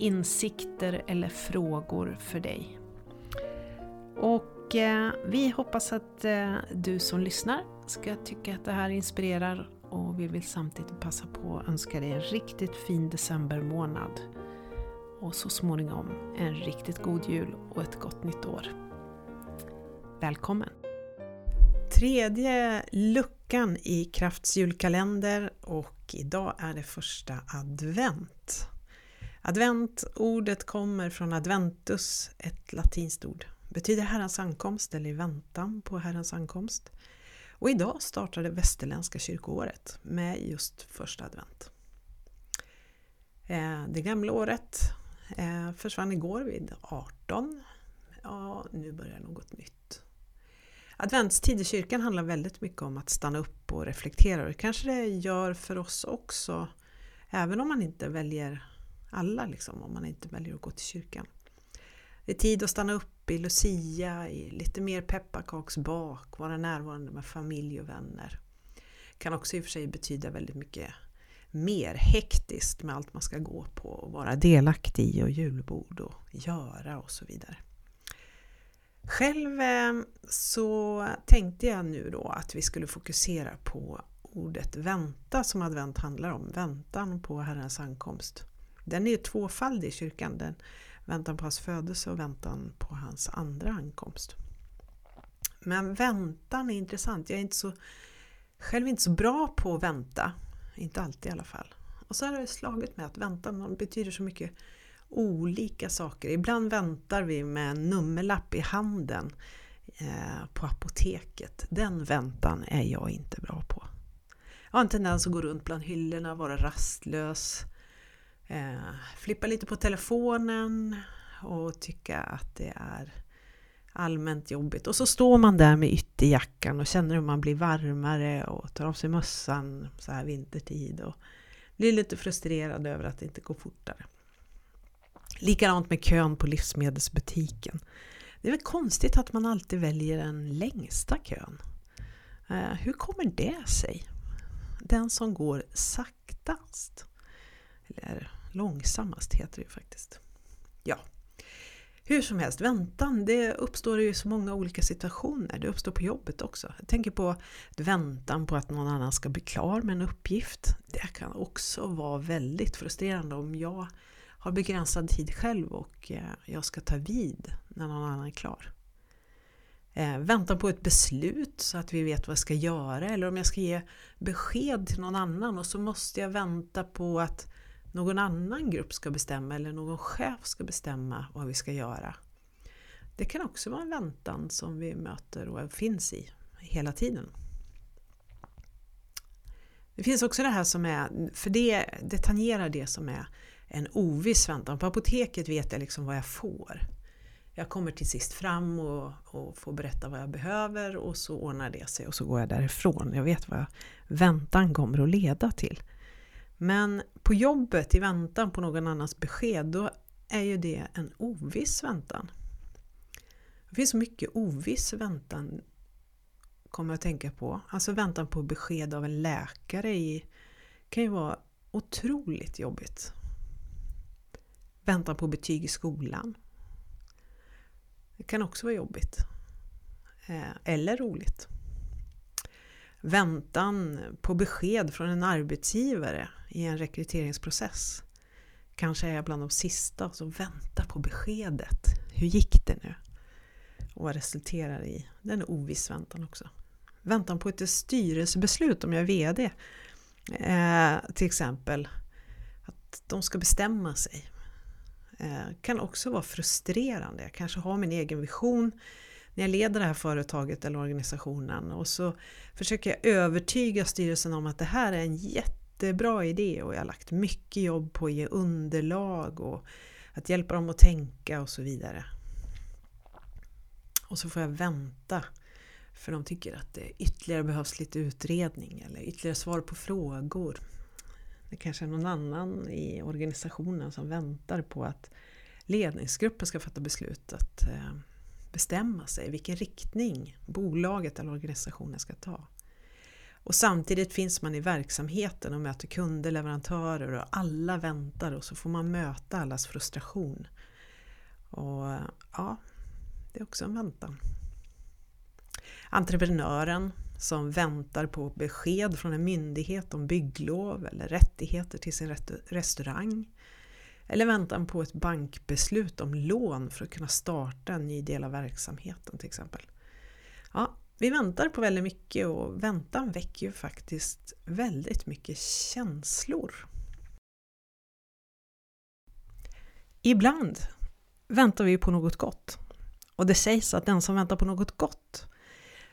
insikter eller frågor för dig. Och eh, vi hoppas att eh, du som lyssnar ska tycka att det här inspirerar och vi vill samtidigt passa på att önska dig en riktigt fin decembermånad och så småningom en riktigt god jul och ett gott nytt år. Välkommen! Tredje luckan i Krafts julkalender och idag är det första advent. Advent, ordet kommer från adventus, ett latinskt ord. Betyder Herrens ankomst eller i väntan på Herrens ankomst. Och idag startar det västerländska kyrkoåret med just första advent. Eh, det gamla året eh, försvann igår vid 18. Ja, nu börjar något nytt. Adventstid i kyrkan handlar väldigt mycket om att stanna upp och reflektera och det kanske det gör för oss också. Även om man inte väljer alla liksom, om man inte väljer att gå till kyrkan. Det är tid att stanna upp i Lucia, i lite mer pepparkaksbak, vara närvarande med familj och vänner. Kan också i och för sig betyda väldigt mycket mer hektiskt med allt man ska gå på och vara delaktig i och julbord och göra och så vidare. Själv eh, så tänkte jag nu då att vi skulle fokusera på ordet vänta som advent handlar om, väntan på Herrens ankomst. Den är ju tvåfaldig i kyrkan, den väntan på hans födelse och väntan på hans andra ankomst. Men väntan är intressant, jag är inte så, själv inte så bra på att vänta, inte alltid i alla fall. Och så har det slagit mig att väntan betyder så mycket olika saker. Ibland väntar vi med en nummerlapp i handen eh, på apoteket. Den väntan är jag inte bra på. Jag har en tendens att gå runt bland hyllorna, vara rastlös, eh, flippa lite på telefonen och tycka att det är allmänt jobbigt. Och så står man där med ytterjackan och känner hur man blir varmare och tar av sig mössan så här vintertid och blir lite frustrerad över att det inte går fortare. Likadant med kön på livsmedelsbutiken. Det är väl konstigt att man alltid väljer den längsta kön. Eh, hur kommer det sig? Den som går saktast. Eller långsammast heter det ju faktiskt. Ja, hur som helst, väntan det uppstår i så många olika situationer. Det uppstår på jobbet också. Jag tänker på väntan på att någon annan ska bli klar med en uppgift. Det kan också vara väldigt frustrerande om jag har begränsad tid själv och eh, jag ska ta vid när någon annan är klar. Eh, väntan på ett beslut så att vi vet vad jag ska göra eller om jag ska ge besked till någon annan och så måste jag vänta på att någon annan grupp ska bestämma eller någon chef ska bestämma vad vi ska göra. Det kan också vara en väntan som vi möter och finns i hela tiden. Det finns också det här som är, för det, det tangerar det som är en oviss väntan. På apoteket vet jag liksom vad jag får. Jag kommer till sist fram och, och får berätta vad jag behöver och så ordnar det sig och så går jag därifrån. Jag vet vad väntan kommer att leda till. Men på jobbet i väntan på någon annans besked då är ju det en oviss väntan. Det finns mycket oviss väntan kommer jag att tänka på. Alltså väntan på besked av en läkare i, kan ju vara otroligt jobbigt. Väntan på betyg i skolan. Det kan också vara jobbigt. Eh, eller roligt. Väntan på besked från en arbetsgivare i en rekryteringsprocess. Kanske är jag bland de sista som väntar på beskedet. Hur gick det nu? Och vad resulterar i? Den är oviss väntan också. Väntan på ett styrelsebeslut om jag är VD. Eh, till exempel att de ska bestämma sig. Eh, kan också vara frustrerande. Jag kanske har min egen vision när jag leder det här företaget eller organisationen och så försöker jag övertyga styrelsen om att det här är en jättebra idé och jag har lagt mycket jobb på att ge underlag och att hjälpa dem att tänka och så vidare. Och så får jag vänta för de tycker att det ytterligare behövs lite utredning eller ytterligare svar på frågor. Det kanske är någon annan i organisationen som väntar på att ledningsgruppen ska fatta beslut att eh, bestämma sig vilken riktning bolaget eller organisationen ska ta. Och samtidigt finns man i verksamheten och möter kunder, leverantörer och alla väntar och så får man möta allas frustration. Och ja, det är också en väntan. Entreprenören som väntar på besked från en myndighet om bygglov eller rättigheter till sin restaurang. Eller väntan på ett bankbeslut om lån för att kunna starta en ny del av verksamheten till exempel. Ja, vi väntar på väldigt mycket och väntan väcker ju faktiskt väldigt mycket känslor. Ibland väntar vi på något gott. Och det sägs att den som väntar på något gott,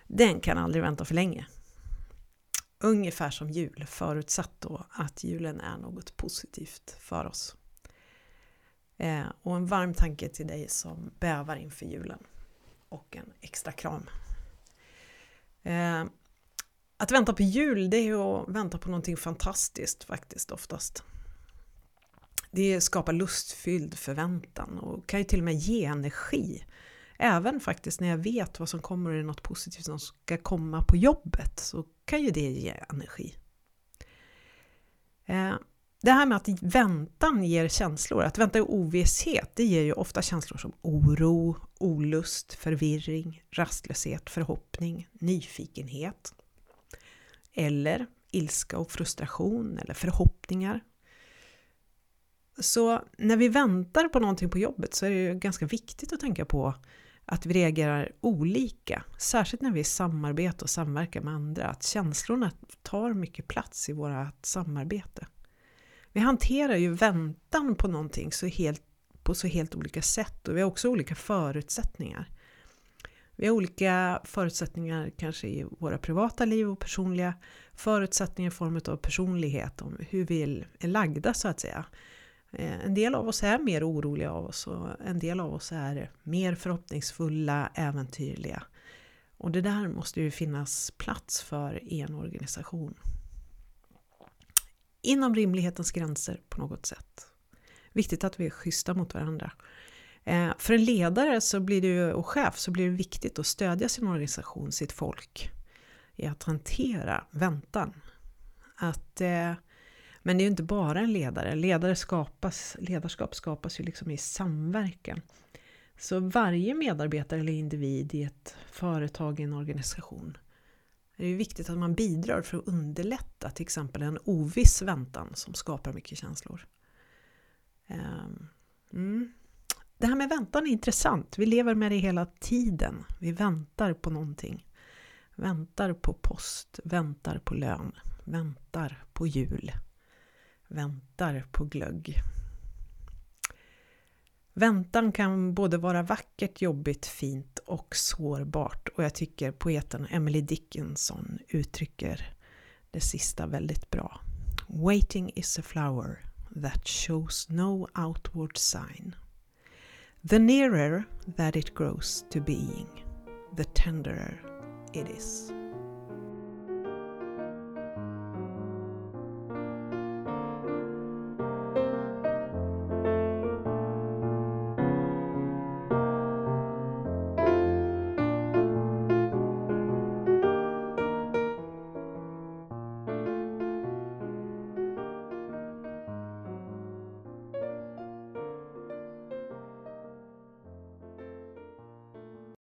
den kan aldrig vänta för länge. Ungefär som jul, förutsatt då att julen är något positivt för oss. Eh, och en varm tanke till dig som bävar inför julen. Och en extra kram. Eh, att vänta på jul, det är att vänta på någonting fantastiskt faktiskt oftast. Det skapar lustfylld förväntan och kan ju till och med ge energi. Även faktiskt när jag vet vad som kommer och är något positivt som ska komma på jobbet så kan ju det ge energi. Eh, det här med att väntan ger känslor, att vänta i ovisshet, det ger ju ofta känslor som oro, olust, förvirring, rastlöshet, förhoppning, nyfikenhet. Eller ilska och frustration eller förhoppningar. Så när vi väntar på någonting på jobbet så är det ju ganska viktigt att tänka på att vi reagerar olika, särskilt när vi samarbetar och samverkar med andra, att känslorna tar mycket plats i vårt samarbete. Vi hanterar ju väntan på någonting så helt, på så helt olika sätt och vi har också olika förutsättningar. Vi har olika förutsättningar kanske i våra privata liv och personliga förutsättningar i form av personlighet, om hur vi är lagda så att säga. Eh, en del av oss är mer oroliga av oss och en del av oss är mer förhoppningsfulla, äventyrliga. Och det där måste ju finnas plats för i en organisation inom rimlighetens gränser på något sätt. Viktigt att vi är schyssta mot varandra. Eh, för en ledare så blir det ju, och chef så blir det viktigt att stödja sin organisation, sitt folk i att hantera väntan. Att, eh, men det är ju inte bara en ledare, ledare skapas, ledarskap skapas ju liksom i samverkan. Så varje medarbetare eller individ i ett företag, i en organisation det är viktigt att man bidrar för att underlätta till exempel en oviss väntan som skapar mycket känslor. Ehm, mm. Det här med väntan är intressant. Vi lever med det hela tiden. Vi väntar på någonting. Väntar på post, väntar på lön, väntar på jul, väntar på glögg. Väntan kan både vara vackert, jobbigt, fint och sårbart och jag tycker poeten Emily Dickinson uttrycker det sista väldigt bra. Waiting is a flower that shows no outward sign. The nearer that it grows to being, the tenderer it is.